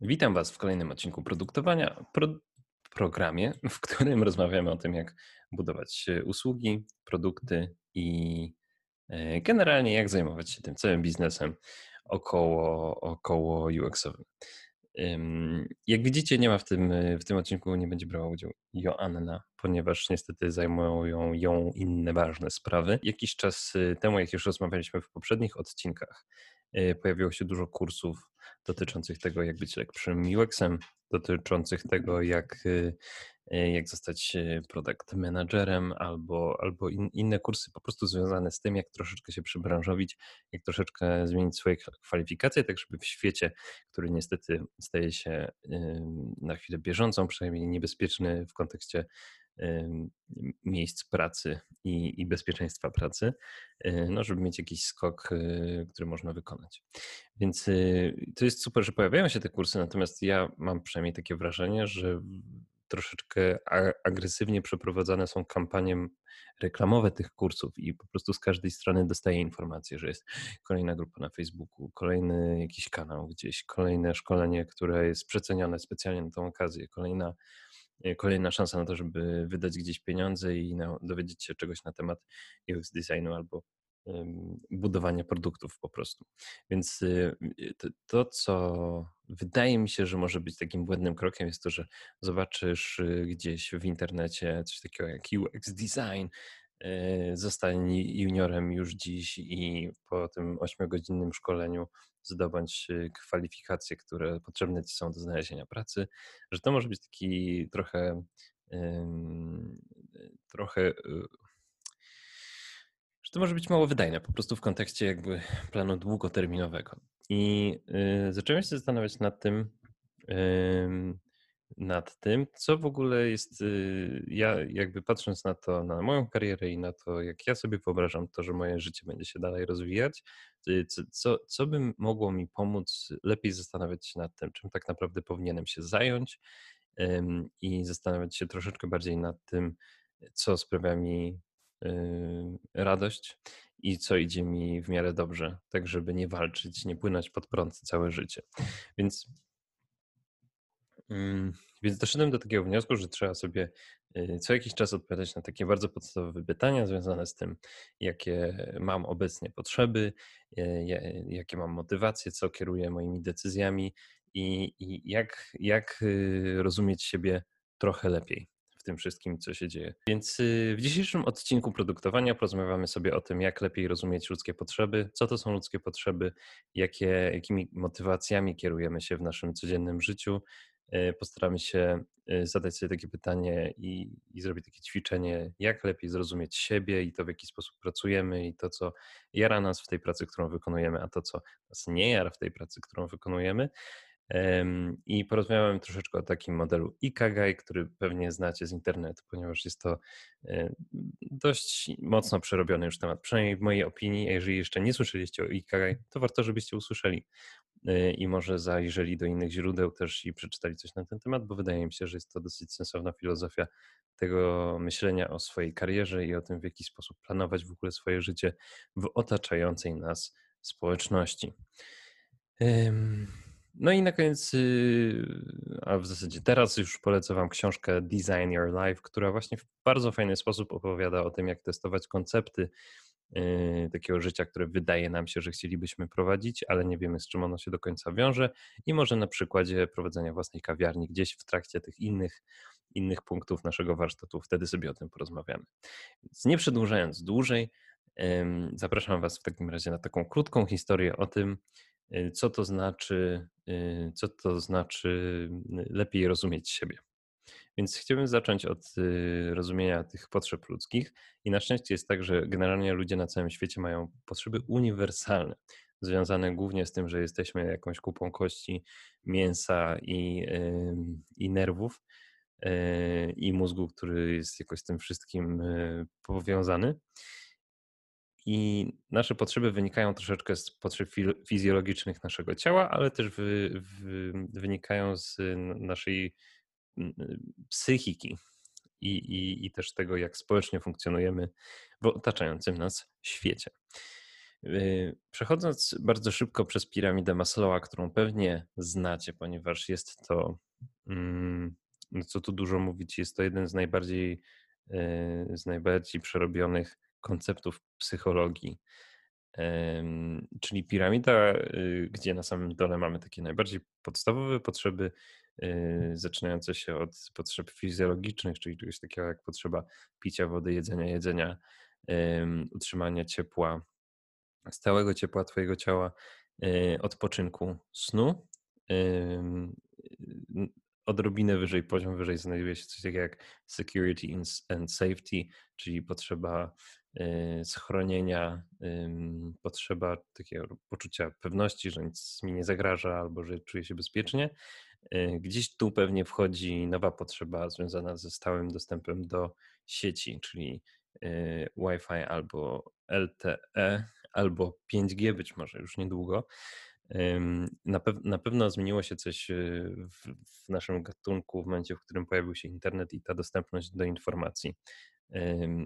Witam Was w kolejnym odcinku produktowania, pro, programie, w którym rozmawiamy o tym, jak budować usługi, produkty i e, generalnie jak zajmować się tym całym biznesem około, około UX-owym. Jak widzicie, nie ma w tym, w tym odcinku, nie będzie brała udziału Joanna, ponieważ niestety zajmują ją inne ważne sprawy. Jakiś czas y, temu, jak już rozmawialiśmy w poprzednich odcinkach, y, pojawiło się dużo kursów dotyczących tego, jak być lepszym UX-em, dotyczących tego, jak y, jak zostać e, product managerem albo, albo in, inne kursy po prostu związane z tym, jak troszeczkę się przybranżowić, jak troszeczkę zmienić swoje kwalifikacje, tak żeby w świecie, który niestety staje się na chwilę bieżącą, przynajmniej niebezpieczny w kontekście miejsc pracy i, i, bezpieczeństwa pracy, e, no, żeby mieć jakiś skok, który można wykonać. Więc to jest super, że pojawiają się te kursy, natomiast ja mam przynajmniej takie wrażenie, że troszeczkę agresywnie przeprowadzane są kampanie reklamowe tych kursów i po prostu z każdej strony dostaję informację, że jest kolejna grupa na Facebooku, kolejny jakiś kanał gdzieś, kolejne szkolenie, które jest przecenione specjalnie na tą okazję, kolejna e, kolejna szansa na to, żeby wydać gdzieś pieniądze i na, dowiedzieć się czegoś na temat UX designu albo budowania produktów po prostu. Więc y, y, to, co wydaje mi się, że może być takim błędnym krokiem, jest to, że zobaczysz y, gdzieś w internecie coś takiego jak UX design, zostań juniorem już dziś i po tym ośmiogodzinnym szkoleniu zdobądź kwalifikacje, które potrzebne ci są do znalezienia pracy, że to może być taki trochę trochę to może być mało wydajne po prostu w kontekście jakby planu długoterminowego. I y, zacząłem się zastanawiać nad tym, nad tym, co w ogóle jest, y, ja jakby patrząc na to, na moją karierę i na to, jak ja sobie wyobrażam to, że moje życie będzie się dalej rozwijać, y, co, co, co by mogło mi pomóc lepiej zastanawiać się nad tym, czym tak naprawdę powinienem się zająć i zastanawiać się troszeczkę bardziej nad tym, co sprawia mi radość i co idzie mi w miarę dobrze, tak żeby nie walczyć, nie płynąć pod prąd całe życie. Więc, więc doszedłem do takiego wniosku, że trzeba sobie y, co jakiś czas odpowiadać na takie bardzo podstawowe pytania związane z tym, jakie mam obecnie potrzeby, y, jakie mam motywacje, co kieruje moimi decyzjami i, i jak, jak y, rozumieć siebie trochę lepiej tym wszystkim, co się dzieje. Więc y, w dzisiejszym odcinku produktowania porozmawiamy sobie o tym, jak lepiej rozumieć ludzkie potrzeby, co to są ludzkie potrzeby, jakie, jakimi motywacjami kierujemy się w naszym codziennym życiu. Y, postaramy się y, zadać sobie takie pytanie i, i zrobić takie ćwiczenie, jak lepiej zrozumieć siebie i to, w jaki sposób pracujemy, i to, co jara nas w tej pracy, którą wykonujemy, a to, co nas nie jara w tej pracy, którą wykonujemy. I porozmawiałem troszeczkę o takim modelu Ikagai, który pewnie znacie z internetu, ponieważ jest to e, dość mocno przerobiony już temat, przynajmniej w mojej opinii. A jeżeli jeszcze nie słyszeliście o Ikagai, to warto, żebyście usłyszeli e, i może zajrzeli do innych źródeł też i przeczytali coś na ten temat, bo wydaje mi się, że jest to dosyć sensowna filozofia tego myślenia o swojej karierze i o tym, w jaki sposób planować w ogóle swoje życie w otaczającej nas społeczności. No i na koniec, y, a w zasadzie teraz już polecę Wam książkę Design Your Life, która właśnie w bardzo fajny sposób opowiada o tym, jak testować koncepty y, takiego życia, które wydaje nam się, że chcielibyśmy prowadzić, ale nie wiemy, z czym ono się do końca wiąże. I może na przykładzie prowadzenia własnej kawiarni gdzieś w trakcie tych innych, innych punktów naszego warsztatu, wtedy sobie o tym porozmawiamy. Więc nie przedłużając dłużej, zapraszam Was w takim razie na taką krótką historię o tym, co to znaczy, y, co to znaczy y, lepiej rozumieć siebie. Więc chciałbym zacząć od rozumienia tych potrzeb ludzkich. I na szczęście jest tak, że generalnie ludzie na całym świecie mają potrzeby uniwersalne, związane głównie z tym, że jesteśmy jakąś kupą kości, mięsa i, i nerwów i mózgu, który jest jakoś z tym wszystkim powiązany. I nasze potrzeby wynikają troszeczkę z potrzeb fizjologicznych naszego ciała, ale też wy, wy, wynikają z naszej psychiki. i, i, i też tego, jak społecznie funkcjonujemy w otaczającym nas świecie. Y, przechodząc bardzo szybko przez piramidę Maslowa, którą pewnie znacie, ponieważ jest to, mm, no co tu dużo mówić, jest to jeden z najbardziej, y, z najbardziej przerobionych konceptów psychologii. Czyli piramida, y, gdzie na samym dole mamy takie najbardziej podstawowe potrzeby, zaczynające się od potrzeb fizjologicznych, czyli czegoś takiego jak potrzeba picia wody, jedzenia, jedzenia, utrzymania ciepła, stałego ciepła Twojego ciała, y, odpoczynku, snu. Odrobinę wyżej, poziom wyżej znajduje się coś takiego jak security and safety, czyli potrzeba y, schronienia, potrzeba takiego poczucia pewności, że nic mi nie zagraża albo że czuję się bezpiecznie. Y, gdzieś tu pewnie wchodzi nowa potrzeba związana ze stałym dostępem do sieci, czyli Wi-Fi albo LTE, albo 5G być może już niedługo. Na, na pewno zmieniło się coś y, w, w, naszym gatunku w momencie, w którym pojawił się internet i ta dostępność do informacji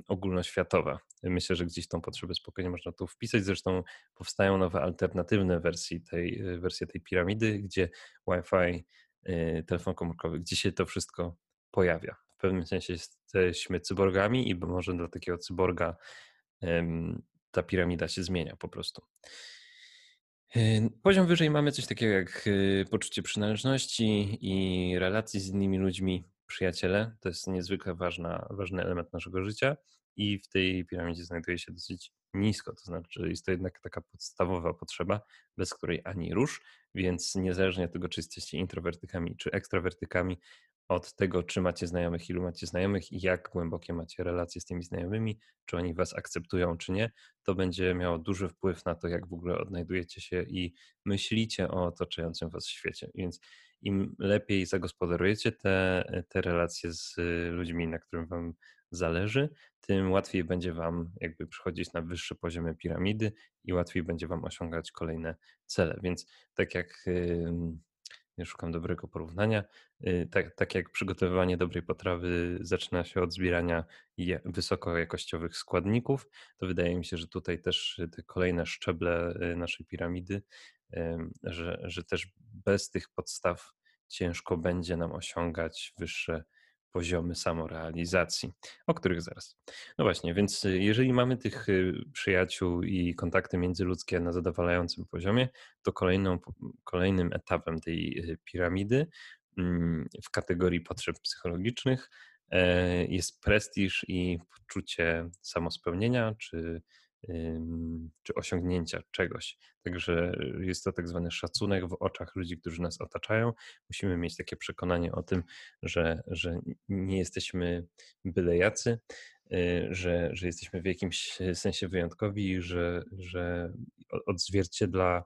ogólnoświatowa. Myślę, że gdzieś tą potrzebę spokojnie można tu wpisać. Zresztą powstają nowe alternatywne wersje tej, y, wersje tej piramidy, gdzie Wi-Fi, y, telefon komórkowy, gdzie się to wszystko pojawia. W pewnym sensie jesteśmy cyborgami i może dla takiego cyborga ta piramida się zmienia po prostu. Poziom wyżej mamy coś takiego jak y, poczucie przynależności i relacji z innymi ludźmi, przyjaciele. To jest niezwykle ważna, ważny element naszego życia i w tej piramidzie znajduje się dosyć nisko. To znaczy, jest to jednak taka podstawowa potrzeba, bez której ani rusz, więc niezależnie od tego, czy jesteście introwertykami czy ekstrawertykami, od tego, czy macie znajomych, ilu macie znajomych i jak głębokie macie relacje z tymi znajomymi, czy oni was akceptują, czy nie, to będzie miało duży wpływ na to, jak w ogóle odnajdujecie się i myślicie o otaczającym was świecie. Więc im lepiej zagospodarujecie te, te relacje z ludźmi, na którym wam zależy, tym łatwiej będzie wam jakby przychodzić na wyższe poziomy piramidy i łatwiej będzie wam osiągać kolejne cele. Więc tak jak nie szukam dobrego porównania. Y, tak, tak jak przygotowywanie dobrej potrawy zaczyna się od zbierania wysokojakościowych składników, to wydaje mi się, że tutaj też te kolejne szczeble y, naszej piramidy, że, że też bez tych podstaw ciężko będzie nam osiągać wyższe poziomy samorealizacji, o których zaraz. No właśnie, więc y, jeżeli mamy tych y, przyjaciół i kontakty międzyludzkie na zadowalającym poziomie, to kolejną, kolejnym etapem tej y, piramidy mm, w kategorii potrzeb psychologicznych e, jest prestiż i poczucie samospełnienia, czy czy osiągnięcia czegoś. Także jest to tak zwany szacunek w oczach ludzi, którzy nas otaczają. Musimy mieć takie przekonanie o tym, że, że nie jesteśmy byle jacy, y, że, że jesteśmy w jakimś sensie wyjątkowi, że, że odzwierciedla,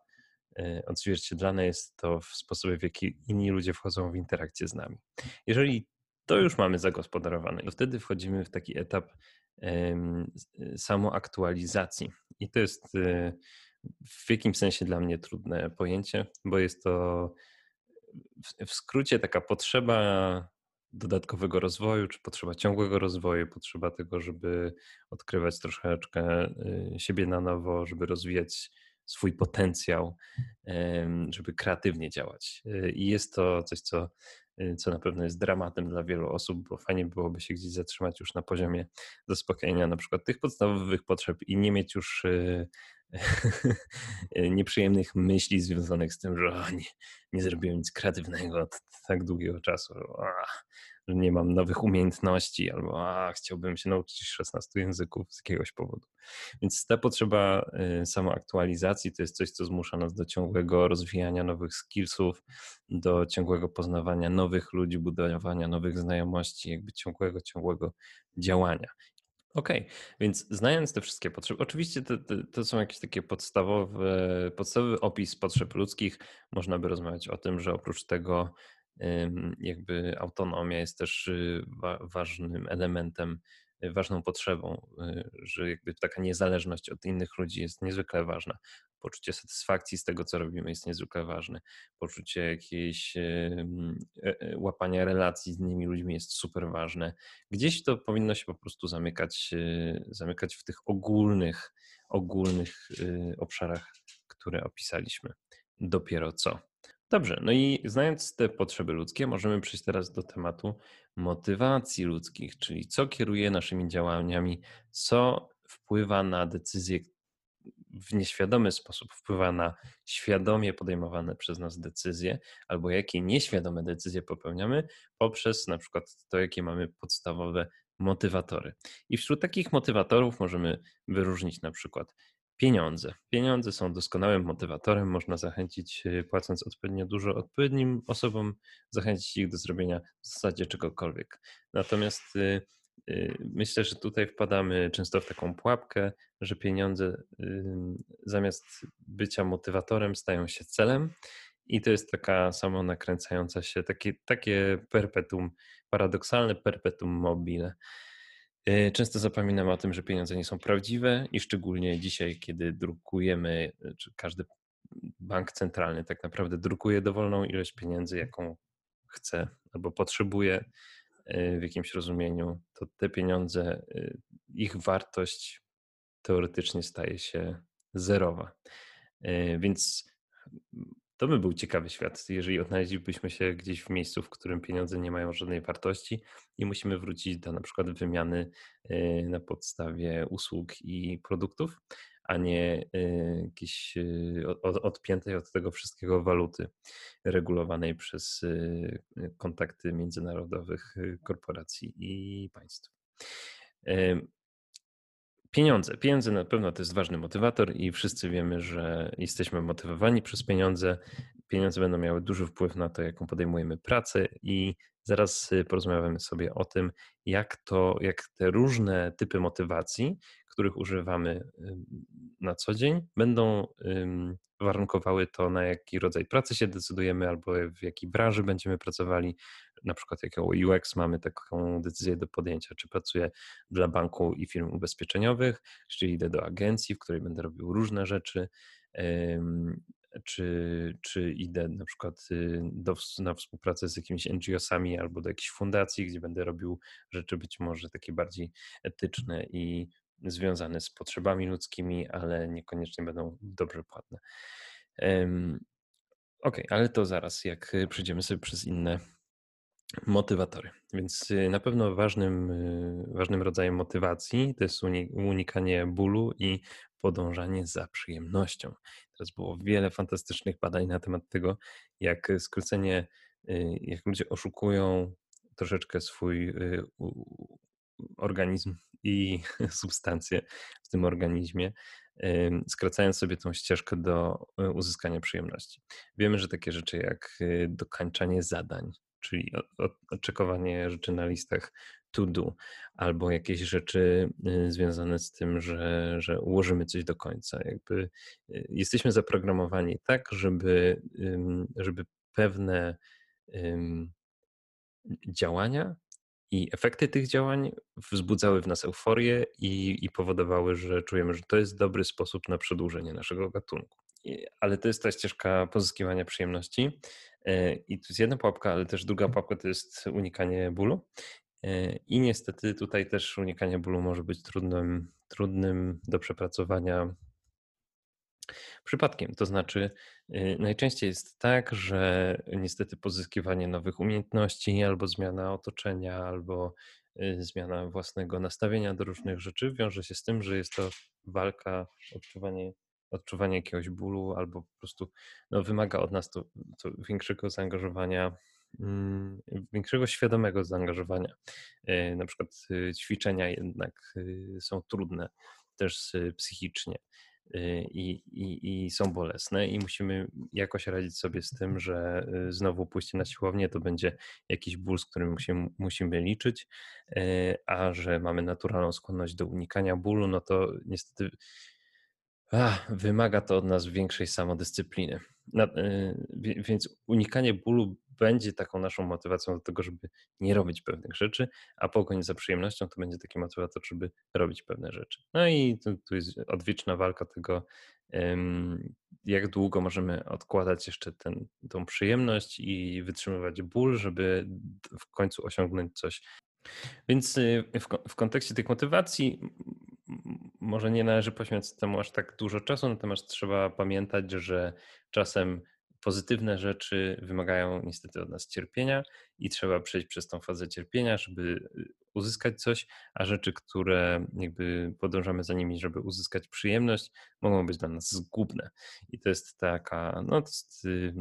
y, odzwierciedlane jest to w sposobie, w jaki inni ludzie wchodzą w interakcję z nami. Jeżeli to już mamy zagospodarowane, to wtedy wchodzimy w taki etap samoaktualizacji. I to jest y, w jakimś sensie dla mnie trudne pojęcie, bo jest to w skrócie taka potrzeba dodatkowego rozwoju, czy potrzeba ciągłego rozwoju, potrzeba tego, żeby odkrywać troszeczkę y, siebie na nowo, żeby rozwijać swój potencjał, żeby kreatywnie działać. I jest to coś, co Y, co na pewno jest dramatem dla wielu osób, bo fajnie byłoby się gdzieś zatrzymać już na poziomie zaspokojenia na przykład tych podstawowych potrzeb i nie mieć już y, nieprzyjemnych myśli związanych z tym, że nie, nie zrobiłem nic kreatywnego od tak długiego czasu nie mam nowych umiejętności, albo a, chciałbym się nauczyć 16 języków z jakiegoś powodu. Więc ta potrzeba y, samoaktualizacji to jest coś, co zmusza nas do ciągłego rozwijania nowych skillsów, do ciągłego poznawania nowych ludzi, budowania nowych znajomości, jakby ciągłego, ciągłego działania. Okej, okay. więc znając te wszystkie potrzeby, oczywiście to, to, to, są jakieś takie podstawowe, podstawowy opis potrzeb ludzkich. Można by rozmawiać o tym, że oprócz tego jakby autonomia jest też y, wa ważnym elementem ważną potrzebą, że jakby taka niezależność od innych ludzi jest niezwykle ważna. Poczucie satysfakcji z tego, co robimy, jest niezwykle ważne. Poczucie jakiejś łapania relacji z innymi ludźmi jest super ważne. Gdzieś to powinno się po prostu zamykać, zamykać w tych ogólnych, ogólnych obszarach, które opisaliśmy dopiero co. Dobrze, no i znając te potrzeby ludzkie, możemy przejść teraz do tematu motywacji ludzkich, czyli co kieruje naszymi działaniami, co wpływa na decyzje w nieświadomy sposób, wpływa na świadomie podejmowane przez nas decyzje, albo jakie nieświadome decyzje popełniamy poprzez na przykład to, jakie mamy podstawowe motywatory. I wśród takich motywatorów możemy wyróżnić na przykład Pieniądze. Pieniądze są doskonałym motywatorem. Można zachęcić, y, płacąc odpowiednio dużo odpowiednim osobom, zachęcić ich do zrobienia w zasadzie czegokolwiek. Natomiast y, y, myślę, że tutaj wpadamy często w taką pułapkę, że pieniądze zamiast bycia motywatorem stają się celem. I to jest taka samo nakręcająca się, takie, takie perpetuum, paradoksalne perpetuum mobile. E, często zapominamy o tym, że pieniądze nie są prawdziwe i szczególnie dzisiaj, kiedy drukujemy, e, czy każdy bank centralny tak naprawdę drukuje dowolną ilość pieniędzy, jaką chce albo potrzebuje e, w jakimś rozumieniu, to te pieniądze, ich wartość teoretycznie staje się zerowa. Więc to by był ciekawy świat, jeżeli odnaleźlibyśmy się gdzieś w miejscu, w którym pieniądze nie mają żadnej wartości i musimy wrócić do na przykład wymiany e, na podstawie usług i produktów, a nie e, jakiejś e, odpiętej od tego wszystkiego waluty regulowanej przez kontakty międzynarodowych korporacji i państw. Pieniądze. Pieniądze na pewno to jest ważny motywator i wszyscy wiemy, że jesteśmy motywowani przez pieniądze. Pieniądze będą miały duży wpływ na to, jaką podejmujemy pracę i zaraz y, porozmawiamy sobie o tym, jak to, jak te różne typy motywacji, których używamy na co dzień, będą warunkowały to, na jaki rodzaj pracy się decydujemy albo w jakiej branży będziemy pracowali. Na przykład, jakiego UX mamy taką decyzję do podjęcia, czy pracuję dla banku i firm ubezpieczeniowych, czy idę do agencji, w której będę robił różne rzeczy, czy, czy idę na przykład y, do, na współpracę z jakimiś NGO-sami albo do jakiejś fundacji, gdzie będę robił rzeczy być może takie bardziej etyczne i związane z potrzebami ludzkimi, ale niekoniecznie będą dobrze płatne. Ok, ale to zaraz, jak y, przejdziemy sobie przez inne motywatory. Więc y, na pewno ważnym, y, ważnym rodzajem motywacji to jest unikanie bólu i podążanie za przyjemnością. Teraz było wiele fantastycznych badań na temat tego, jak skrócenie, jak ludzie oszukują troszeczkę swój organizm i substancje w tym organizmie, skracając sobie tą ścieżkę do e, uzyskania przyjemności. Wiemy, że takie rzeczy jak e, dokańczanie zadań, czyli oczekowanie rzeczy na listach to do, albo jakieś rzeczy e, związane z tym, że, że ułożymy coś do końca. Jakby jesteśmy zaprogramowani tak, żeby, żeby pewne działania i efekty tych działań wzbudzały w nas euforię i, i powodowały, że czujemy, że to jest dobry sposób na przedłużenie naszego gatunku. I, ale to jest ta ścieżka pozyskiwania przyjemności. E, I tu jest jedna pułapka, ale też druga pułapka to jest unikanie bólu. E, I niestety tutaj też unikanie bólu może być trudnym, trudnym do przepracowania przypadkiem. To znaczy, y, najczęściej jest tak, że niestety pozyskiwanie nowych umiejętności, albo zmiana otoczenia, albo y, zmiana własnego nastawienia do różnych rzeczy wiąże się z tym, że jest to walka, odczuwanie, odczuwanie jakiegoś bólu, albo po prostu no, wymaga od nas to, to większego zaangażowania mm, większego świadomego zaangażowania. Y, na przykład ćwiczenia jednak są trudne też psychicznie. Y, i, i, i, są bolesne i musimy jakoś radzić sobie z tym, że y, znowu pójście na siłownię to będzie jakiś ból, z którym musimy, musimy liczyć, y, a że mamy naturalną skłonność do unikania bólu, no to niestety ach, wymaga to od nas większej samodyscypliny. Na, więc unikanie bólu będzie taką naszą motywacją do tego, żeby nie robić pewnych rzeczy, a pogoń za przyjemnością to będzie taki motywator, żeby robić pewne rzeczy. No i tu, tu jest odwieczna walka tego, jak długo możemy odkładać jeszcze ten, tą przyjemność i wytrzymywać ból, żeby w końcu osiągnąć coś. Więc y, w, w kontekście tych motywacji może nie należy poświęcać temu aż tak dużo czasu, natomiast trzeba pamiętać, że czasem pozytywne rzeczy wymagają niestety od nas cierpienia i trzeba przejść przez tą fazę cierpienia, żeby y, uzyskać coś, a rzeczy, które jakby podążamy za nimi, żeby uzyskać przyjemność, mogą być dla nas zgubne. I to jest taka, no to jest yy,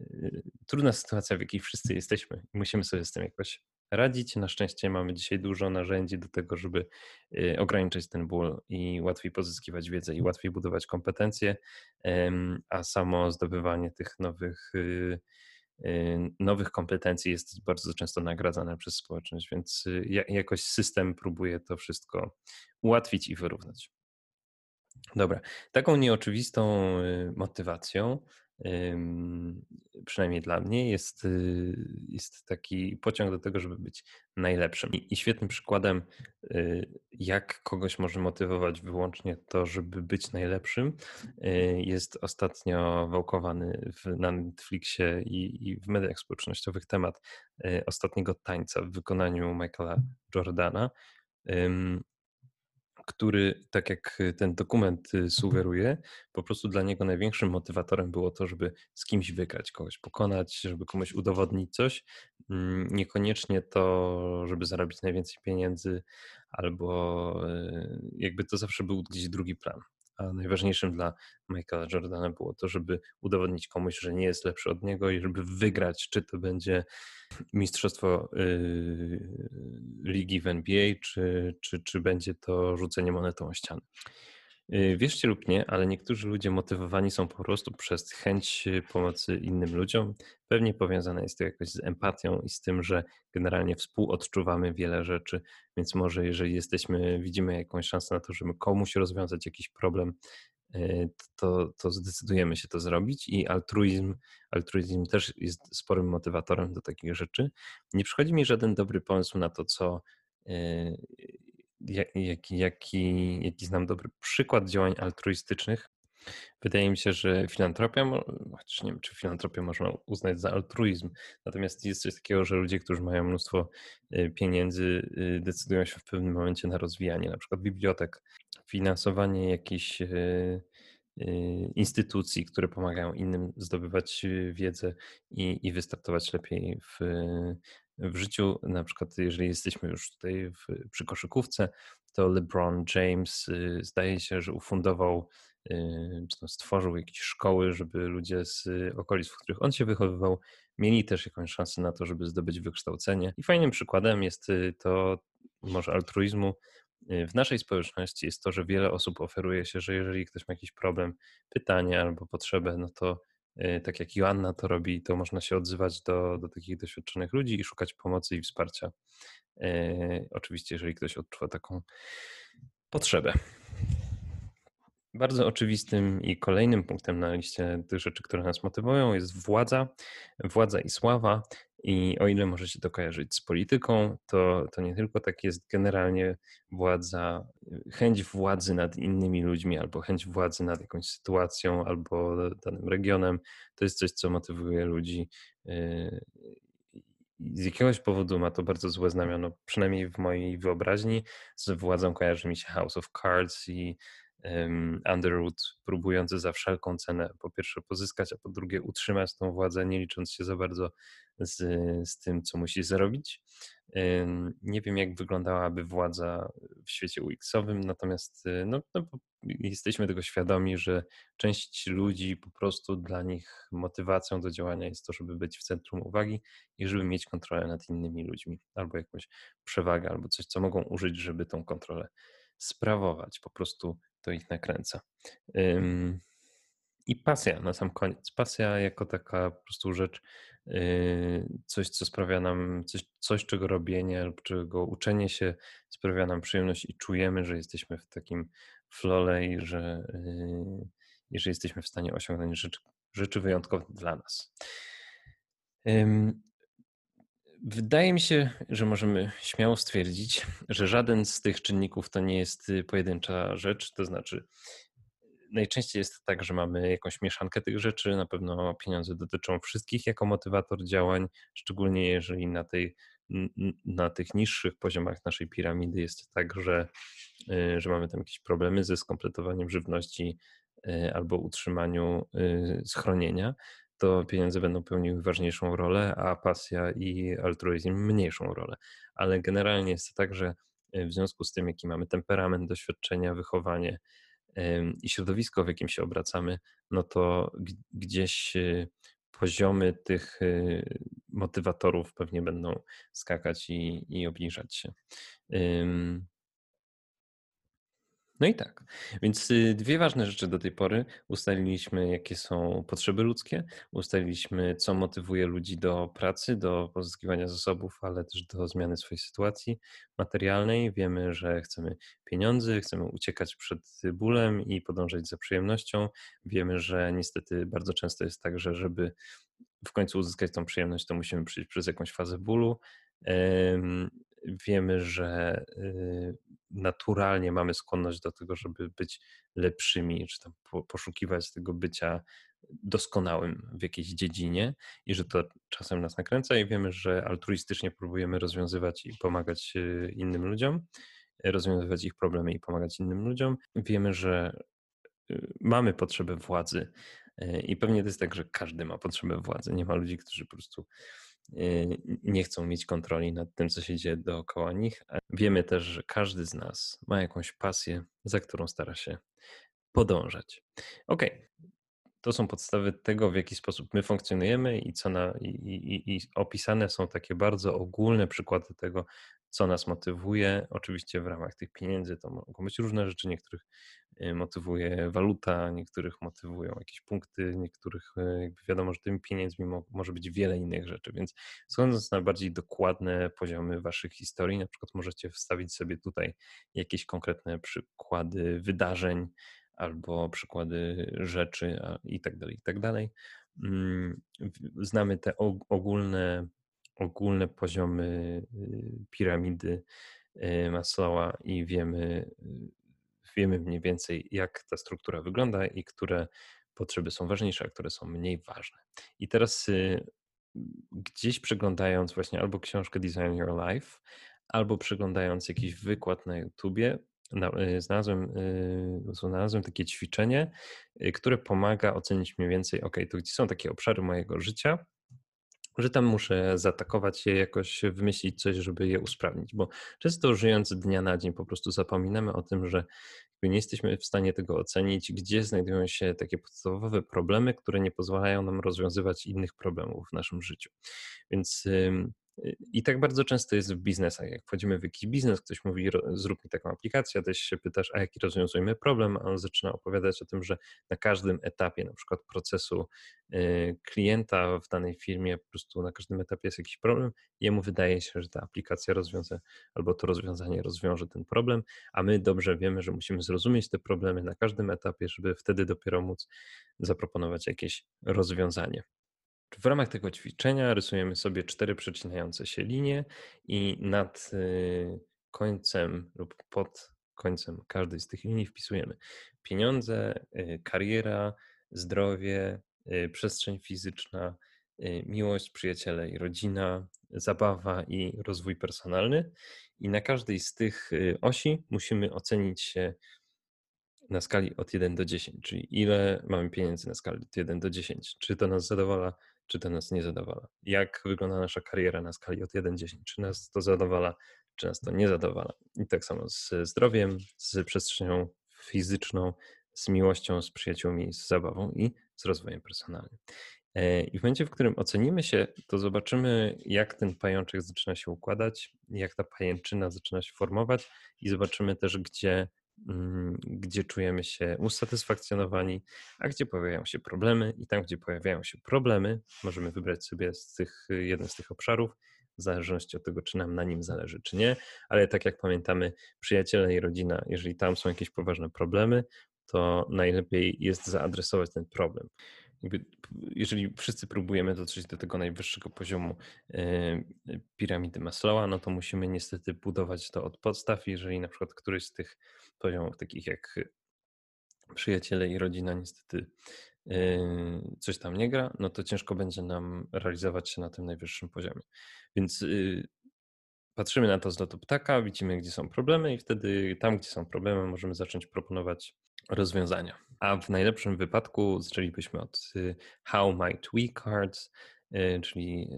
yy, trudna sytuacja, w jakiej wszyscy jesteśmy i musimy sobie z tym jakoś radzić. Na szczęście mamy dzisiaj dużo narzędzi do tego, żeby y, ograniczyć ten ból i łatwiej pozyskiwać wiedzę i łatwiej budować kompetencje, a samo zdobywanie tych nowych, y, y, nowych kompetencji jest bardzo często nagradzane przez społeczność, więc jakoś system próbuje to wszystko ułatwić i wyrównać. Dobra, taką nieoczywistą motywacją przynajmniej dla mnie, jest, y, jest taki pociąg do tego, żeby być najlepszym. I, świetnym przykładem, y, jak kogoś może motywować wyłącznie to, żeby być najlepszym, y, jest ostatnio wałkowany w, na Netflixie i, i w mediach społecznościowych temat ostatniego tańca w wykonaniu Michaela Jordana który, tak jak ten dokument y, sugeruje, po prostu dla niego największym motywatorem było to, żeby z kimś wygrać, kogoś pokonać, żeby komuś udowodnić coś. Mm, niekoniecznie to, żeby zarobić najwięcej pieniędzy, albo y, jakby to zawsze był gdzieś drugi plan. A najważniejszym dla Michaela Jordana było to, żeby udowodnić komuś, że nie jest lepszy od niego i żeby wygrać, czy to będzie mistrzostwo yy, ligi w NBA, czy, czy, czy będzie to rzucenie monetą o ścianę. Yy, wierzcie lub nie, ale niektórzy ludzie motywowani są po prostu przez chęć pomocy innym ludziom. Pewnie powiązane jest to jakoś z empatią i z tym, że generalnie współodczuwamy wiele rzeczy, więc może jeżeli jesteśmy, widzimy jakąś szansę na to, żeby komuś rozwiązać jakiś problem, E, to, to zdecydujemy się to zrobić i altruizm, altruizm też jest sporym motywatorem do takich rzeczy. Nie przychodzi mi żaden dobry pomysł na to, co jaki, jaki, jaki, znam dobry przykład działań altruistycznych. Wydaje mi się, że filantropia, chociaż nie wiem, czy filantropię można uznać za altruizm, natomiast jest coś takiego, że ludzie, którzy mają mnóstwo e, pieniędzy, e, decydują się w pewnym momencie na rozwijanie na przykład bibliotek, finansowanie jakichś e, instytucji, które pomagają innym zdobywać wiedzę i, i wystartować lepiej w, w życiu. Na przykład, jeżeli jesteśmy już tutaj w, przy koszykówce, to LeBron James zdaje się, że ufundował czy tam stworzył jakieś szkoły, żeby ludzie z okolic, w których on się wychowywał, mieli też jakąś szansę na to, żeby zdobyć wykształcenie. I fajnym przykładem jest y, to, może altruizmu, y, w naszej społeczności jest to, że wiele osób oferuje się, że jeżeli ktoś ma jakiś problem, pytanie albo potrzebę, no to y, tak jak Joanna to robi, to można się odzywać do, do takich doświadczonych ludzi i szukać pomocy i wsparcia. Oczywiście, jeżeli ktoś odczuwa taką potrzebę. Bardzo oczywistym i kolejnym punktem na liście tych rzeczy, które nas motywują, jest władza, władza i sława. I o ile może się to kojarzyć z polityką, to, to nie tylko tak jest generalnie władza, chęć władzy nad innymi ludźmi, albo chęć władzy nad jakąś sytuacją, albo danym regionem. To jest coś, co motywuje ludzi. Yy, z jakiegoś powodu ma to bardzo złe znamiona, przynajmniej w mojej wyobraźni. Z władzą kojarzy mi się House of Cards i Underwood próbujący za wszelką cenę po pierwsze pozyskać, a po drugie utrzymać tą władzę, nie licząc się za bardzo z, z tym, co musi zrobić. Nie wiem, jak wyglądałaby władza w świecie UX-owym, natomiast y, no, no, jesteśmy tego świadomi, że część ludzi po prostu dla nich motywacją do działania jest to, żeby być w centrum uwagi i żeby mieć kontrolę nad innymi ludźmi, albo jakąś przewagę, albo coś, co mogą użyć, żeby tą kontrolę sprawować. Po prostu to ich nakręca. I pasja na sam koniec. Pasja jako taka po prostu rzecz, y, coś, co sprawia nam, coś, coś czego robienie lub czego uczenie się sprawia nam przyjemność i czujemy, że jesteśmy w takim flole i że, y, i że jesteśmy w stanie osiągnąć rzeczy, rzeczy wyjątkowe dla nas. Wydaje mi się, że możemy śmiało stwierdzić, że żaden z tych czynników to nie jest y, pojedyncza rzecz. To znaczy, najczęściej jest tak, że mamy jakąś mieszankę tych rzeczy. Na pewno pieniądze dotyczą wszystkich jako motywator działań, szczególnie jeżeli na, tej, na tych niższych poziomach naszej piramidy jest tak, że, y, że mamy tam jakieś problemy ze skompletowaniem żywności y, albo utrzymaniu schronienia to pieniądze będą pełniły ważniejszą rolę, a pasja i altruizm mniejszą rolę. Ale generalnie jest to tak, że e, w związku z tym, jaki mamy temperament, doświadczenia, wychowanie i środowisko, w jakim się obracamy, no to gdzieś e, poziomy tych e, motywatorów pewnie będą skakać i, i obniżać się. No i tak. Więc y, dwie ważne rzeczy do tej pory. Ustaliliśmy, jakie są potrzeby ludzkie, ustaliliśmy, co motywuje ludzi do pracy, do pozyskiwania zasobów, ale też do zmiany swojej sytuacji materialnej. Wiemy, że chcemy pieniędzy, chcemy uciekać przed bólem i podążać za przyjemnością. Wiemy, że niestety bardzo często jest tak, że żeby w końcu uzyskać tą przyjemność, to musimy przejść przez jakąś fazę bólu. Wiemy, że y, naturalnie mamy skłonność do tego, żeby być lepszymi, czy tam poszukiwać tego bycia doskonałym w jakiejś dziedzinie i że to czasem nas nakręca i wiemy, że altruistycznie próbujemy rozwiązywać i pomagać y, innym ludziom, rozwiązywać ich problemy i pomagać innym ludziom. Wiemy, że y, mamy potrzebę władzy i pewnie to jest tak, że każdy ma potrzebę władzy. Nie ma ludzi, którzy po prostu nie chcą mieć kontroli nad tym, co się dzieje dookoła nich. Wiemy też, że każdy z nas ma jakąś pasję, za którą stara się podążać. Ok, to są podstawy tego, w jaki sposób my funkcjonujemy i co na, i, i, i opisane są takie bardzo ogólne przykłady tego, co nas motywuje. Oczywiście w ramach tych pieniędzy to mogą być różne rzeczy, niektórych y, motywuje waluta, niektórych motywują jakieś punkty, niektórych y, jakby wiadomo, że tymi pieniędzmi może być wiele innych rzeczy, więc schodząc na bardziej dokładne poziomy waszych historii, na przykład możecie wstawić sobie tutaj jakieś konkretne przykłady wydarzeń albo przykłady rzeczy i tak dalej, i tak dalej. Mm, znamy te ogólne ogólne poziomy y, piramidy y, Maslowa i wiemy, y, wiemy mniej więcej, jak ta struktura wygląda i które potrzeby są ważniejsze, a które są mniej ważne. I teraz gdzieś przeglądając właśnie albo książkę Design Your Life, albo przeglądając jakiś wykład na YouTubie, znalazłem, znalazłem takie ćwiczenie, które pomaga ocenić mniej więcej, ok, to gdzie są takie obszary mojego życia, że tam muszę zaatakować je, jakoś wymyślić coś, żeby je usprawnić, bo często żyjąc dnia na dzień po prostu zapominamy o tym, że nie jesteśmy w stanie tego ocenić, gdzie znajdują się takie podstawowe problemy, które nie pozwalają nam rozwiązywać innych problemów w naszym życiu. Więc i tak bardzo często jest w biznesach. Jak wchodzimy w jakiś biznes, ktoś mówi, zrób mi taką aplikację, a też się pytasz, a jaki rozwiązujemy problem, a on zaczyna opowiadać o tym, że na każdym etapie, na przykład procesu y, klienta w danej firmie, po prostu na każdym etapie jest jakiś problem, jemu wydaje się, że ta aplikacja rozwiąże albo to rozwiązanie rozwiąże ten problem, a my dobrze wiemy, że musimy zrozumieć te problemy na każdym etapie, żeby wtedy dopiero móc zaproponować jakieś rozwiązanie. W ramach tego ćwiczenia rysujemy sobie cztery przecinające się linie i nad y, końcem lub pod końcem każdej z tych linii wpisujemy pieniądze, y, kariera, zdrowie, y, przestrzeń fizyczna, miłość, przyjaciele i rodzina, zabawa i rozwój personalny. I na każdej z tych osi musimy ocenić się na skali od 1 do 10, czyli ile mamy pieniędzy na skali od 1 do 10. Czy to nas zadowala, czy to nas nie zadowala. Jak wygląda nasza kariera na skali od 1-10, czy nas to zadowala, czy nas to nie zadowala. I tak samo z zdrowiem, z przestrzenią fizyczną, z miłością, z przyjaciółmi, z zabawą i z rozwojem personalnym. E, I w momencie, w którym ocenimy się, to zobaczymy, jak ten pajączek zaczyna się układać, jak ta pajęczyna zaczyna się formować, i zobaczymy też, gdzie gdzie czujemy się usatysfakcjonowani, a gdzie pojawiają się problemy. I tam, gdzie pojawiają się problemy, możemy wybrać sobie z tych, jeden z tych obszarów, w zależności od tego, czy nam na nim zależy, czy nie. Ale tak jak pamiętamy, przyjaciele i rodzina, jeżeli tam są jakieś poważne problemy, to najlepiej jest zaadresować ten problem. Jeżeli wszyscy próbujemy dotrzeć do tego najwyższego poziomu piramidy Maslowa, no to musimy niestety budować to od podstaw. Jeżeli na przykład któryś z tych poziomów, takich jak przyjaciele i rodzina, niestety coś tam nie gra, no to ciężko będzie nam realizować się na tym najwyższym poziomie. Więc y, patrzymy na to z lotu ptaka, widzimy, gdzie są problemy, i wtedy tam, gdzie są problemy, możemy zacząć proponować rozwiązania. A w najlepszym wypadku zaczęlibyśmy od y, How Might We Cards, y, czyli,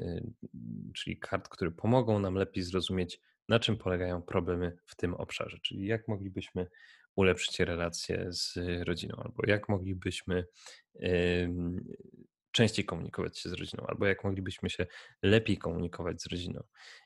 czyli kart, które pomogą nam lepiej zrozumieć, na czym polegają problemy w tym obszarze, czyli jak moglibyśmy ulepszyć relacje z rodziną, albo jak moglibyśmy częściej komunikować się z rodziną, albo jak moglibyśmy się lepiej komunikować z rodziną.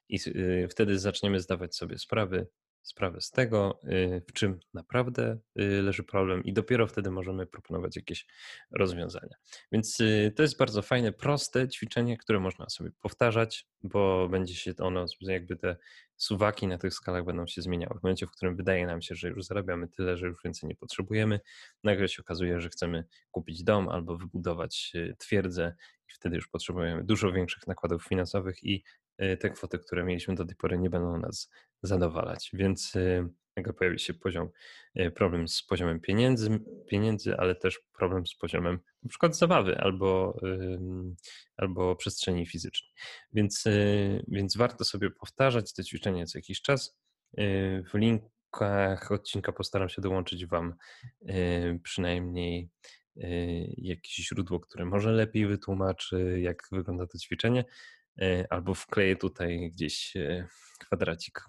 I y, wtedy zaczniemy zdawać sobie sprawy, sprawę z tego, y, w czym naprawdę y, leży problem, i dopiero wtedy możemy proponować jakieś rozwiązania. Więc to jest bardzo fajne, proste ćwiczenie, które można sobie powtarzać, bo będzie się ono, jakby te suwaki na tych skalach będą się zmieniały. W momencie, w którym wydaje nam się, że już zarabiamy tyle, że już więcej nie potrzebujemy, nagle się okazuje, że chcemy kupić dom albo wybudować twierdzę i wtedy już potrzebujemy dużo większych nakładów finansowych i Y, te kwoty, które mieliśmy do tej pory, nie będą nas zadowalać. Więc nagle pojawi się poziom, y, problem z poziomem pieniędzy, pieniędzy, ale też problem z poziomem na przykład zabawy albo, albo przestrzeni fizycznej. Więc, więc warto sobie powtarzać te ćwiczenia co jakiś czas. W linkach odcinka postaram się dołączyć Wam przynajmniej jakieś źródło, które może lepiej wytłumaczy, jak wygląda to ćwiczenie. E, albo wkleję tutaj gdzieś e, kwadracik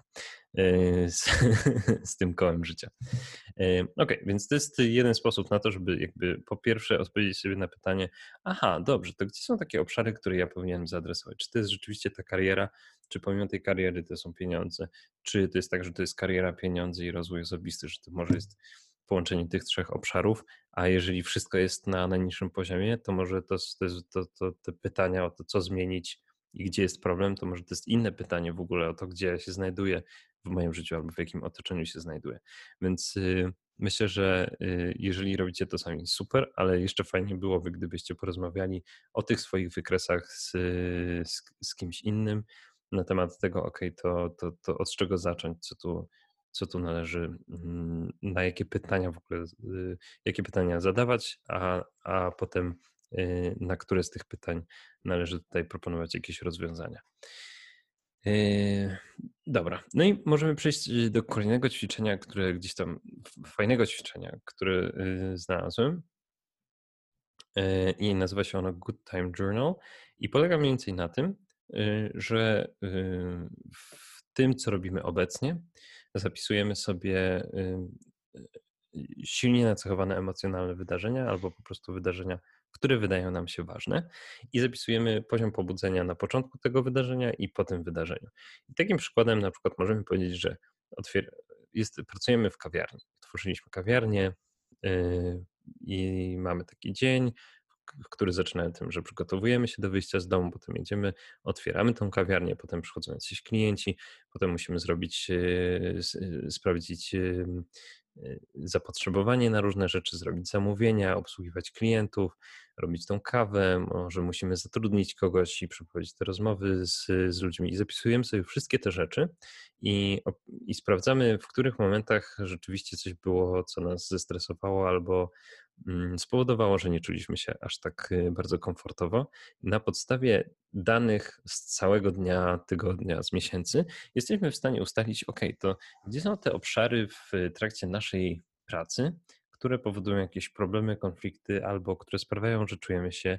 e, z, z tym kołem życia. Ok, więc to jest jeden sposób na to, żeby jakby po pierwsze odpowiedzieć sobie na pytanie, aha, dobrze, to gdzie są takie obszary, które ja powinienem zaadresować? Czy to jest rzeczywiście ta kariera, czy pomimo tej kariery to są pieniądze? Czy to jest tak, że to jest kariera, pieniądze i rozwój osobisty, że to może jest połączenie tych trzech obszarów, a jeżeli wszystko jest na najniższym poziomie, to może to, to, to, to te pytania o to, co zmienić i gdzie jest problem, to może to jest inne pytanie w ogóle o to, gdzie się znajduję w moim życiu albo w jakim otoczeniu się znajduję. Więc y, myślę, że y, jeżeli robicie to sami, super, ale jeszcze fajnie byłoby, gdybyście porozmawiali o tych swoich wykresach z, z, z kimś innym na temat tego, ok, to, to, to od czego zacząć, co tu, co tu należy, mm, na jakie pytania w ogóle, y, jakie pytania zadawać, a, a potem na które z tych pytań należy tutaj proponować jakieś rozwiązania. Y, dobra, no i możemy przejść do kolejnego ćwiczenia, które gdzieś tam, fajnego ćwiczenia, które y, znalazłem i nazywa się ono Good Time Journal i polega mniej więcej na tym, że w tym, co robimy obecnie, zapisujemy sobie silnie nacechowane emocjonalne wydarzenia albo po prostu wydarzenia które wydają nam się ważne i zapisujemy poziom pobudzenia na początku tego wydarzenia i po tym wydarzeniu. I takim przykładem na przykład możemy powiedzieć, że jest, pracujemy w kawiarni. Otworzyliśmy kawiarnię yy, i mamy taki dzień, który zaczyna tym, że przygotowujemy się do wyjścia z domu, potem jedziemy, otwieramy tą kawiarnię, potem przychodzą jacyś klienci, potem musimy zrobić, sprawdzić yy, Y, zapotrzebowanie na różne rzeczy, zrobić zamówienia, obsługiwać klientów, robić tą kawę, może musimy zatrudnić kogoś i przeprowadzić te rozmowy z, z ludźmi. I zapisujemy sobie wszystkie te rzeczy i, i sprawdzamy, w których momentach rzeczywiście coś było, co nas zestresowało albo spowodowało, że nie czuliśmy się aż tak y, bardzo komfortowo. Na podstawie danych z całego dnia, tygodnia, z miesięcy, jesteśmy w stanie ustalić, ok, to gdzie są te obszary w trakcie naszej pracy, które powodują jakieś problemy, konflikty albo które sprawiają, że czujemy się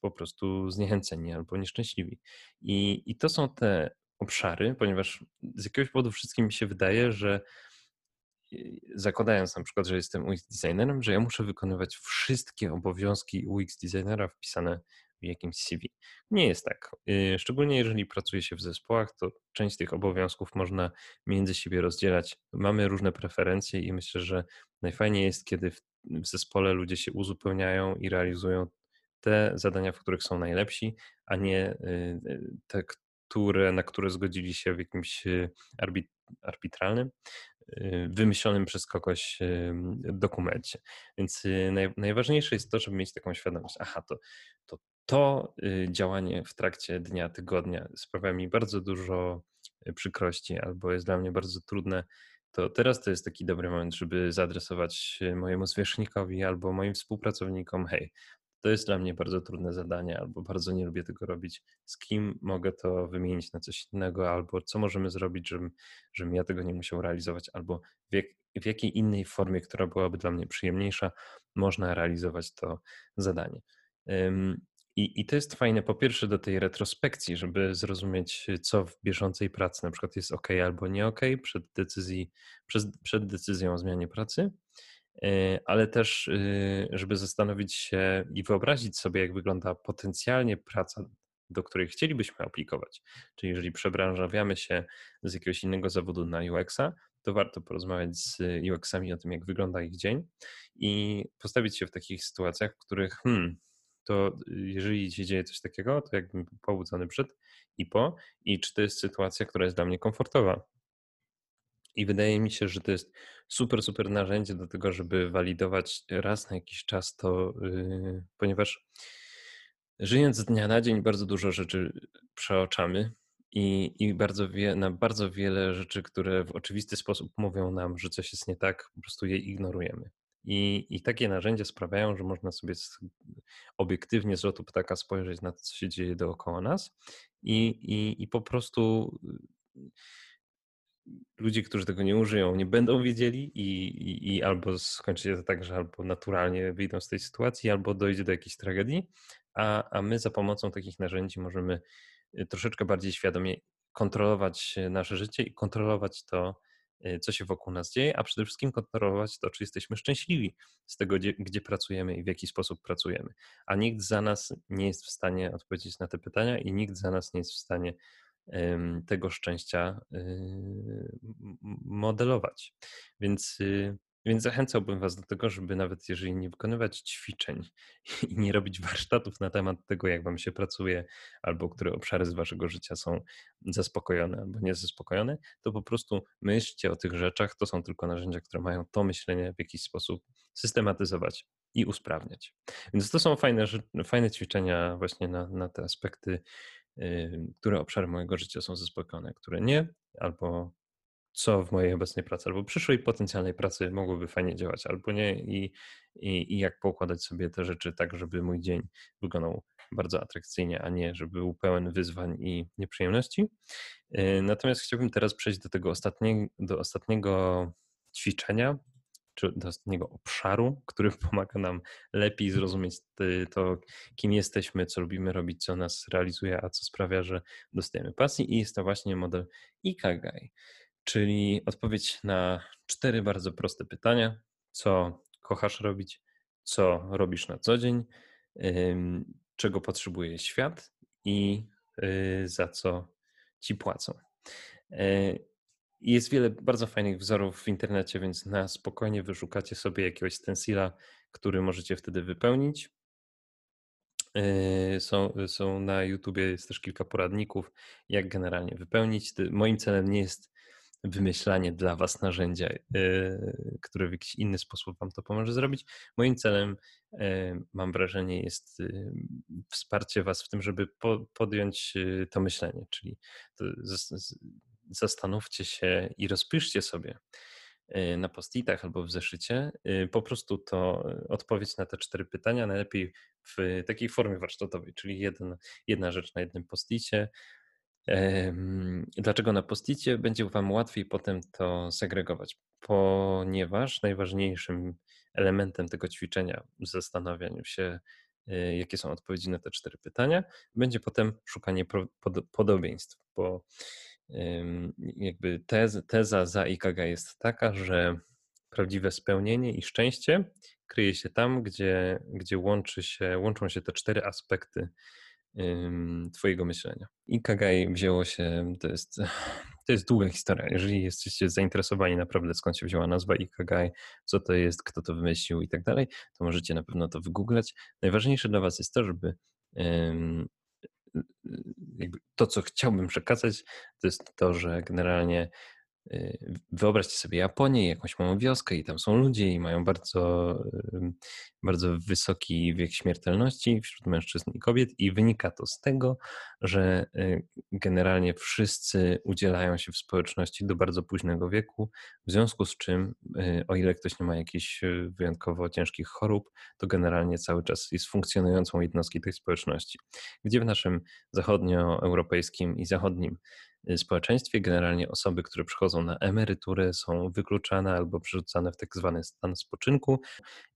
po prostu zniechęceni albo nieszczęśliwi. I, I to są te obszary, ponieważ z jakiegoś powodu wszystkim mi się wydaje, że zakładając na przykład, że jestem UX designerem, że ja muszę wykonywać wszystkie obowiązki UX designera wpisane w jakimś CV. Nie jest tak. Y, szczególnie jeżeli pracuje się w zespołach, to część tych obowiązków można między siebie rozdzielać. Mamy różne preferencje i myślę, że najfajniej jest, kiedy w, zespole ludzie się uzupełniają i realizują te zadania, w których są najlepsi, a nie y, te, które, na które zgodzili się w jakimś y, arbit, arbitralnym y, wymyślonym przez kogoś dokumencie. Więc naj, najważniejsze jest to, żeby mieć taką świadomość, aha, to, to to działanie w trakcie dnia, tygodnia sprawia mi bardzo dużo przykrości albo jest dla mnie bardzo trudne, to teraz to jest taki dobry moment, żeby zaadresować mojemu zwierzchnikowi albo moim współpracownikom, hej, to jest dla mnie bardzo trudne zadanie, albo bardzo nie lubię tego robić. Z kim mogę to wymienić na coś innego, albo co możemy zrobić, żebym, żebym ja tego nie musiał realizować, albo w, jak, w jakiej innej formie, która byłaby dla mnie przyjemniejsza, można realizować to zadanie. I, I to jest fajne, po pierwsze, do tej retrospekcji, żeby zrozumieć, co w bieżącej pracy na przykład jest ok albo nie ok przed, decyzji, przed, przed decyzją o zmianie pracy. E, ale też, y, żeby zastanowić się i wyobrazić sobie, jak wygląda potencjalnie praca, do której chcielibyśmy aplikować. Czyli jeżeli przebranżawiamy się z jakiegoś innego zawodu na UX-a, to warto porozmawiać z UX-ami o tym, jak wygląda ich dzień i postawić się w takich sytuacjach, w których hmm, to jeżeli się dzieje coś takiego, to jakbym pobudzony przed i po i czy to jest sytuacja, która jest dla mnie komfortowa. I wydaje mi się, że to jest super, super narzędzie do tego, żeby walidować raz na jakiś czas to, yy, ponieważ żyjąc z dnia na dzień bardzo dużo rzeczy przeoczamy i, i bardzo wie, na bardzo wiele rzeczy, które w oczywisty sposób mówią nam, że coś jest nie tak, po prostu je ignorujemy. I, I takie narzędzia sprawiają, że można sobie z, obiektywnie z lotu ptaka spojrzeć na to, co się dzieje dookoła nas i, i, i po prostu ludzie, którzy tego nie użyją, nie będą wiedzieli i, i, i, albo skończy się to tak, że albo naturalnie wyjdą z tej sytuacji, albo dojdzie do jakiejś tragedii, a, a my za pomocą takich narzędzi możemy y, troszeczkę bardziej świadomie kontrolować nasze życie i kontrolować to, y, co się wokół nas dzieje, a przede wszystkim kontrolować to, czy jesteśmy szczęśliwi z tego, gdzie, gdzie pracujemy i w jaki sposób pracujemy. A nikt za nas nie jest w stanie odpowiedzieć na te pytania i nikt za nas nie jest w stanie tego szczęścia y, modelować. Więc, y, więc zachęcałbym Was do tego, żeby nawet jeżeli nie wykonywać ćwiczeń i nie robić warsztatów na temat tego, jak Wam się pracuje, albo które obszary z Waszego życia są zaspokojone albo niezaspokojone, to po prostu myślcie o tych rzeczach. To są tylko narzędzia, które mają to myślenie w jakiś sposób systematyzować i usprawniać. Więc to są fajne, fajne ćwiczenia właśnie na, na te aspekty które obszary mojego życia są zaspokojone, które nie, albo co w mojej obecnej pracy, albo przyszłej potencjalnej pracy mogłoby fajnie działać, albo nie i, i, i jak poukładać sobie te rzeczy tak, żeby mój dzień wyglądał bardzo atrakcyjnie, a nie, żeby był pełen wyzwań i nieprzyjemności. Natomiast chciałbym teraz przejść do tego ostatniego, do ostatniego ćwiczenia, czy do ostatniego obszaru, który pomaga nam lepiej zrozumieć to, kim jesteśmy, co lubimy robić, co nas realizuje, a co sprawia, że dostajemy pasji. I jest to właśnie model Ikagai, czyli odpowiedź na cztery bardzo proste pytania: co kochasz robić, co robisz na co dzień, czego potrzebuje świat? I y, za co ci płacą. E, jest wiele bardzo fajnych wzorów w internecie, więc na spokojnie wyszukacie sobie jakiegoś stencila, który możecie wtedy wypełnić. Yy, są, są na YouTubie, jest też kilka poradników, jak generalnie wypełnić. Moim celem nie jest wymyślanie dla Was narzędzia, yy, które w jakiś inny sposób Wam to pomoże zrobić. Moim celem, yy, mam wrażenie, jest wsparcie Was w tym, żeby podjąć to myślenie, czyli to zastanówcie się i rozpiszcie sobie y, na postitach albo w zeszycie y, po prostu to y, odpowiedź na te cztery pytania, najlepiej w takiej formie warsztatowej, czyli jeden, jedna rzecz na jednym posticie. Dlaczego na posticie? Będzie Wam łatwiej potem to segregować, ponieważ najważniejszym elementem tego ćwiczenia w zastanawianiu się, jakie są odpowiedzi na te cztery pytania, będzie potem szukanie podobieństw, bo jakby tez, teza za IKG jest taka, że prawdziwe spełnienie i szczęście kryje się tam, gdzie, gdzie łączy się, łączą się te cztery aspekty Twojego myślenia. IKG wzięło się, to jest, to jest długa historia. Jeżeli jesteście zainteresowani naprawdę skąd się wzięła nazwa IKG, co to jest, kto to wymyślił i tak dalej, to możecie na pewno to wygooglać. Najważniejsze dla Was jest to, żeby to, co chciałbym przekazać, to jest to, że generalnie Wyobraźcie sobie Japonię, jakąś małą wioskę i tam są ludzie i mają bardzo, bardzo wysoki wiek śmiertelności wśród mężczyzn i kobiet i wynika to z tego, że generalnie wszyscy udzielają się w społeczności do bardzo późnego wieku, w związku z czym o ile ktoś nie ma jakichś wyjątkowo ciężkich chorób, to generalnie cały czas jest funkcjonującą jednostki tej społeczności. Gdzie w naszym zachodnioeuropejskim i zachodnim Y, społeczeństwie generalnie osoby, które przychodzą na emeryturę, są wykluczane albo przerzucane w tak zwany stan spoczynku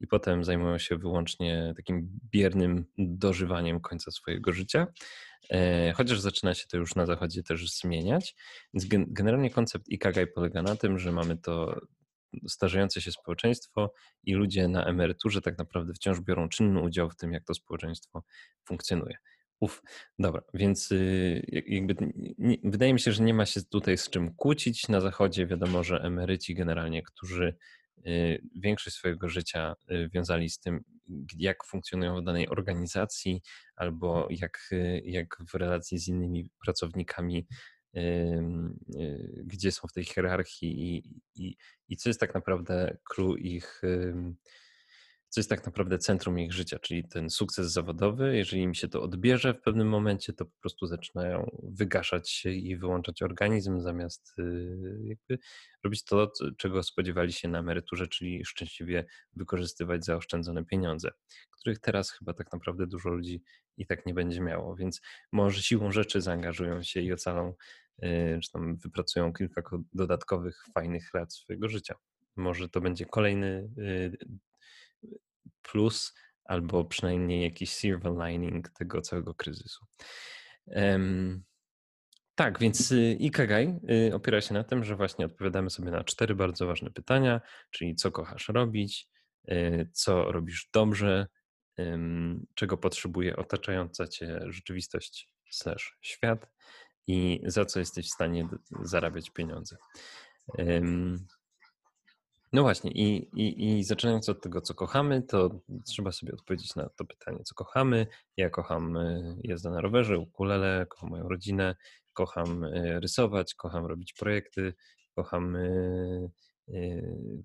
i potem zajmują się wyłącznie takim biernym dożywaniem końca swojego życia. E, chociaż zaczyna się to już na zachodzie też zmieniać. Więc generalnie koncept Ikagai polega na tym, że mamy to starzejące się społeczeństwo i ludzie na emeryturze tak naprawdę wciąż biorą czynny udział w tym, jak to społeczeństwo funkcjonuje. Uf, dobra, więc y, jakby nie, wydaje mi się, że nie ma się tutaj z czym kłócić. Na zachodzie wiadomo, że emeryci generalnie, którzy y, większość swojego życia y, wiązali z tym, jak funkcjonują w danej organizacji albo jak, jak w relacji z innymi pracownikami, gdzie są w tej hierarchii i, i, i co jest tak naprawdę clue ich co jest tak naprawdę centrum ich życia, czyli ten sukces zawodowy. Jeżeli im się to odbierze w pewnym momencie, to po prostu zaczynają wygaszać się i wyłączać organizm, zamiast y, robić to, czego spodziewali się na emeryturze, czyli szczęśliwie wykorzystywać zaoszczędzone pieniądze, których teraz chyba tak naprawdę dużo ludzi i tak nie będzie miało. Więc może siłą rzeczy zaangażują się i ocalą, y, czy tam wypracują kilka dodatkowych, fajnych lat swojego życia. Może to będzie kolejny y, plus albo przynajmniej jakiś silver lining tego całego kryzysu. Tak, więc y, Ikagai y, opiera się na tym, że właśnie odpowiadamy sobie na cztery bardzo ważne pytania, czyli co kochasz robić, y, co robisz dobrze, czego potrzebuje otaczająca cię rzeczywistość slash świat i za co jesteś w stanie zarabiać pieniądze. No właśnie, i, i, i zaczynając od tego, co kochamy, to trzeba sobie odpowiedzieć na to pytanie, co kochamy. Ja kocham e, jazdę na rowerze, ukulele, kocham moją rodzinę, kocham e, rysować, kocham robić projekty, kocham, e,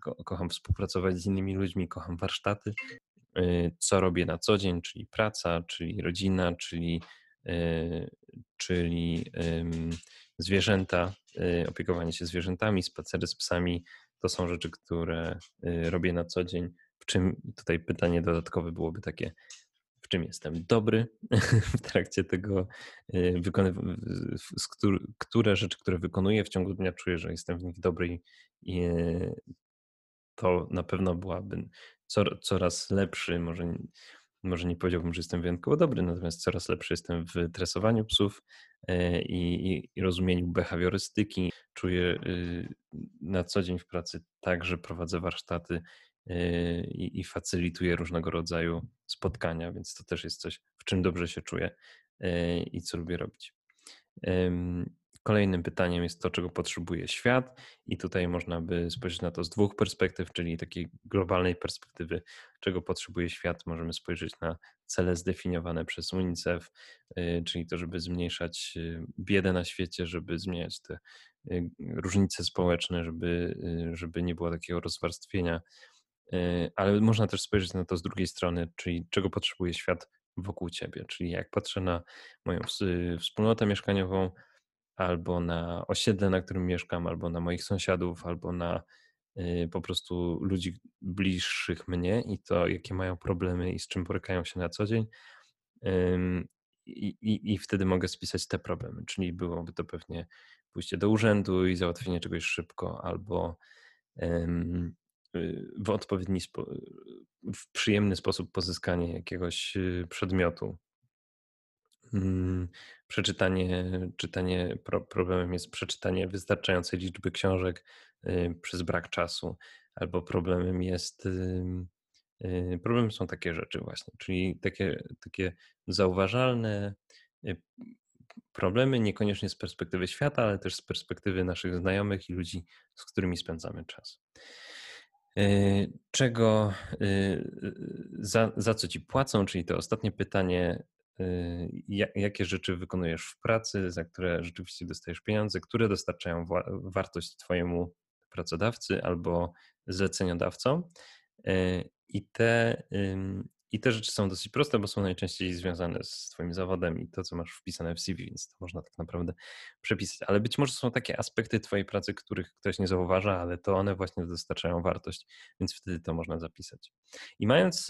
ko, kocham współpracować z innymi ludźmi, kocham warsztaty. Co robię na co dzień, czyli praca, czyli rodzina, czyli, czyli zwierzęta, opiekowanie się zwierzętami, spacery z psami, to są rzeczy, które y, robię na co dzień. W czym tutaj pytanie dodatkowe byłoby takie, w czym jestem dobry w trakcie tego y, które rzeczy, które wykonuję w ciągu dnia czuję, że jestem w nich dobry i y, to na pewno byłaby coraz lepszy, może może nie powiedziałbym, że jestem wyjątkowo dobry, natomiast coraz lepszy jestem w tresowaniu psów e, i, i, rozumieniu behawiorystyki. Czuję y, na co dzień w pracy tak, że prowadzę warsztaty e, i, i facylituję różnego rodzaju spotkania, więc to też jest coś, w czym dobrze się czuję e, i co lubię robić. Kolejnym pytaniem jest to, czego potrzebuje świat, i tutaj można by spojrzeć na to z dwóch perspektyw, czyli takiej globalnej perspektywy, czego potrzebuje świat. Możemy spojrzeć na cele zdefiniowane przez UNICEF, y, czyli to, żeby zmniejszać y, biedę na świecie, żeby zmieniać te y, różnice społeczne, żeby, żeby nie było takiego rozwarstwienia. Ale można też spojrzeć na to z drugiej strony, czyli czego potrzebuje świat wokół ciebie. Czyli jak patrzę na moją wspólnotę mieszkaniową, albo na osiedle, na którym mieszkam, albo na moich sąsiadów, albo na y, po prostu ludzi bliższych mnie i to, jakie mają problemy i z czym borykają się na co dzień. I, i, I wtedy mogę spisać te problemy, czyli byłoby to pewnie pójście do urzędu i załatwienie czegoś szybko, albo y, w odpowiedni, w przyjemny sposób pozyskanie jakiegoś y, przedmiotu, przeczytanie, czytanie, problemem jest przeczytanie wystarczającej liczby książek y, przez brak czasu, albo problemem jest, y, problemem są takie rzeczy właśnie, czyli takie, takie zauważalne y, problemy, niekoniecznie z perspektywy świata, ale też z perspektywy naszych znajomych i ludzi, z którymi spędzamy czas. Czego, za, za co ci płacą, czyli to ostatnie pytanie, jakie rzeczy wykonujesz w pracy, za które rzeczywiście dostajesz pieniądze, które dostarczają wartość Twojemu pracodawcy albo zleceniodawcom. I te, I te rzeczy są dosyć proste, bo są najczęściej związane z Twoim zawodem i to, co masz wpisane w CV, więc to można tak naprawdę przepisać. Ale być może są takie aspekty Twojej pracy, których ktoś nie zauważa, ale to one właśnie dostarczają wartość, więc wtedy to można zapisać. I mając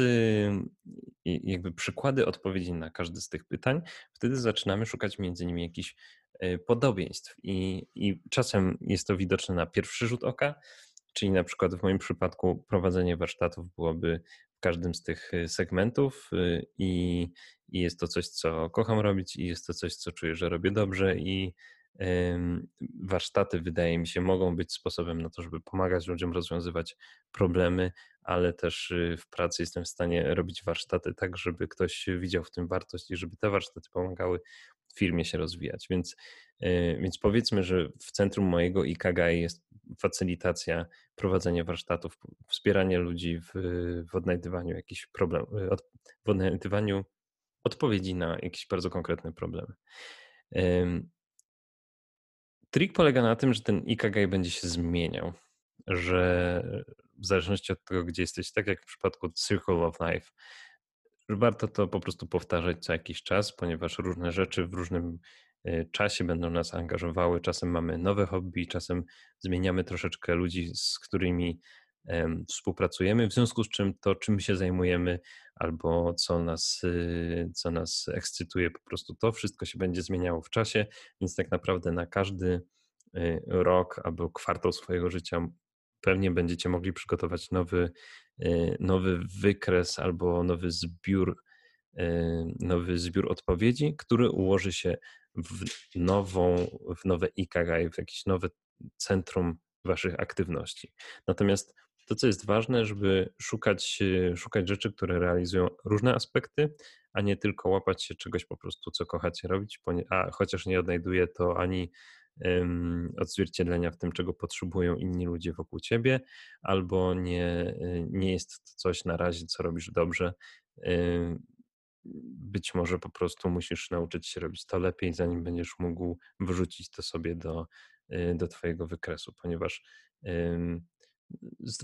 jakby przykłady odpowiedzi na każde z tych pytań, wtedy zaczynamy szukać między nimi jakichś e, podobieństw. I, I czasem jest to widoczne na pierwszy rzut oka, Czyli na przykład w moim przypadku prowadzenie warsztatów byłoby w każdym z tych y, segmentów y, i, i jest to coś, co kocham robić i jest to coś, co czuję, że robię dobrze i warsztaty wydaje mi się mogą być sposobem na to, żeby pomagać ludziom rozwiązywać problemy, ale też y, w pracy jestem w stanie robić warsztaty tak, żeby ktoś widział w tym wartość i żeby te warsztaty pomagały firmie się rozwijać. Więc, więc powiedzmy, że w centrum mojego IKG jest facylitacja, prowadzenie warsztatów, wspieranie ludzi w, w odnajdywaniu jakichś problemów, w odnajdywaniu odpowiedzi na jakieś bardzo konkretne problemy. Trik polega na tym, że ten IKG będzie się zmieniał, że w zależności od tego, gdzie jesteś, tak jak w przypadku Circle of Life, warto to po prostu powtarzać co jakiś czas, ponieważ różne rzeczy w różnym Y, czasie będą nas angażowały. Czasem mamy nowe hobby, czasem zmieniamy troszeczkę ludzi, z którymi współpracujemy, w związku z czym to, czym się zajmujemy, albo co nas, y, co nas ekscytuje, po prostu to wszystko się będzie zmieniało w czasie, więc tak naprawdę na każdy y, rok albo kwartał swojego życia pewnie będziecie mogli przygotować nowy, nowy wykres albo nowy zbiór, nowy zbiór odpowiedzi, który ułoży się w, nową, w nowe IKG, w jakieś nowe centrum waszych aktywności. Natomiast to, co jest ważne, żeby szukać, szukać rzeczy, które realizują różne aspekty, a nie tylko łapać się czegoś po prostu, co kochacie robić, a chociaż nie odnajduje to ani odzwierciedlenia w tym, czego potrzebują inni ludzie wokół ciebie, albo nie, nie jest to coś na razie, co robisz dobrze, być może po prostu musisz nauczyć się robić to lepiej, zanim będziesz mógł wrzucić to sobie do, y, do Twojego wykresu, ponieważ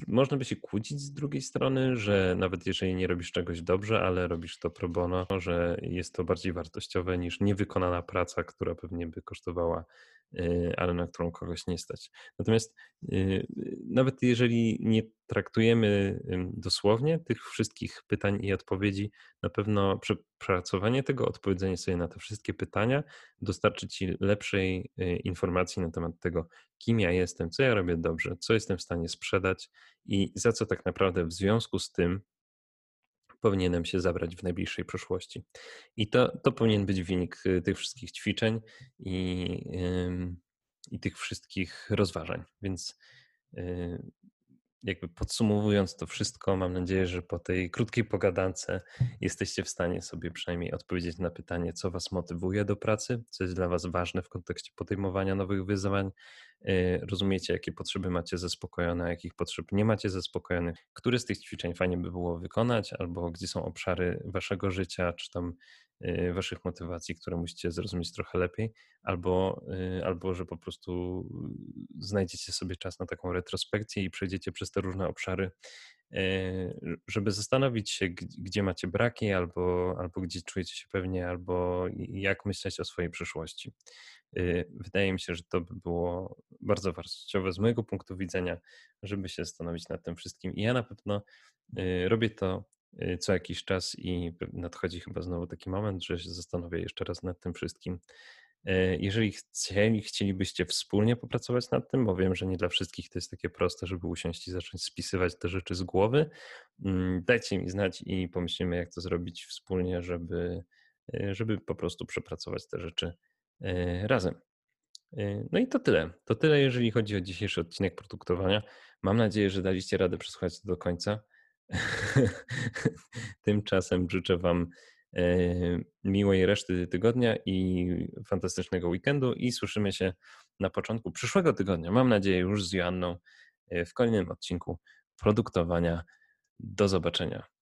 można by się kłócić z drugiej strony, że nawet jeżeli nie robisz czegoś dobrze, ale robisz to pro bono, że jest to bardziej wartościowe niż niewykonana praca, która pewnie by kosztowała, y, ale na którą kogoś nie stać. Natomiast y, nawet jeżeli nie traktujemy dosłownie tych wszystkich pytań i odpowiedzi, na pewno przepracowanie tego, odpowiedzenie sobie na te wszystkie pytania dostarczy Ci lepszej y, informacji na temat tego, kim ja jestem, co ja robię dobrze, co jestem w stanie sprzedać i za co tak naprawdę w związku z tym powinienem się zabrać w najbliższej przyszłości. I to, to powinien być wynik y, tych wszystkich ćwiczeń i, i tych wszystkich rozważań. Więc y, jakby podsumowując to wszystko, mam nadzieję, że po tej krótkiej pogadance jesteście w stanie sobie przynajmniej odpowiedzieć na pytanie, co Was motywuje do pracy, co jest dla Was ważne w kontekście podejmowania nowych wyzwań. Y, rozumiecie, jakie potrzeby macie zaspokojone, jakich potrzeb nie macie zaspokojonych, które z tych ćwiczeń fajnie by było wykonać, albo gdzie są obszary Waszego życia, czy tam Y, waszych motywacji, które musicie zrozumieć trochę lepiej, albo, y, albo że po prostu znajdziecie sobie czas na taką retrospekcję i przejdziecie przez te różne obszary, żeby zastanowić się, gdzie macie braki, albo, albo gdzie czujecie się pewnie, albo jak myśleć o swojej przyszłości. Wydaje mi się, że to by było bardzo wartościowe z mojego punktu widzenia, żeby się zastanowić nad tym wszystkim. I ja na pewno robię to Y, co jakiś czas i nadchodzi chyba znowu taki moment, że się zastanowię jeszcze raz nad tym wszystkim. Y, jeżeli chcieli, chcielibyście wspólnie popracować nad tym, bo wiem, że nie dla wszystkich to jest takie proste, żeby usiąść i zacząć spisywać te rzeczy z głowy, mm, dajcie mi znać i pomyślimy, jak to zrobić wspólnie, żeby, y, żeby po prostu przepracować te rzeczy razem. No i to tyle. To tyle, jeżeli chodzi o dzisiejszy odcinek produktowania. Mam nadzieję, że daliście radę przesłuchać do końca. Tymczasem życzę Wam e, miłej reszty tygodnia i fantastycznego weekendu i słyszymy się na początku przyszłego tygodnia. Mam nadzieję już z Joanną e, w kolejnym odcinku produktowania. Do zobaczenia.